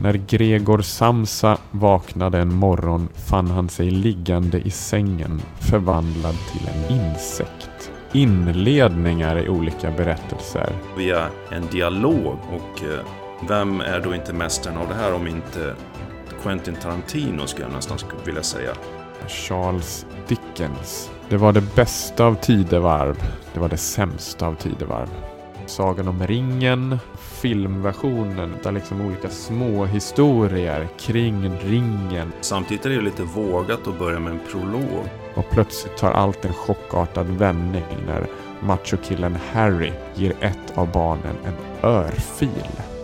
När Gregor Samsa vaknade en morgon fann han sig liggande i sängen förvandlad till en insekt. Inledningar i olika berättelser. Via en dialog och eh, vem är då inte mästaren av det här om inte Quentin Tarantino skulle jag nästan vilja säga. Charles Dickens. Det var det bästa av tidevarv. Det var det sämsta av tidevarv. Sagan om ringen, filmversionen, där liksom olika små historier kring ringen. Samtidigt är det lite vågat att börja med en prolog. Och plötsligt tar allt en chockartad vändning när machokillen Harry ger ett av barnen en örfil.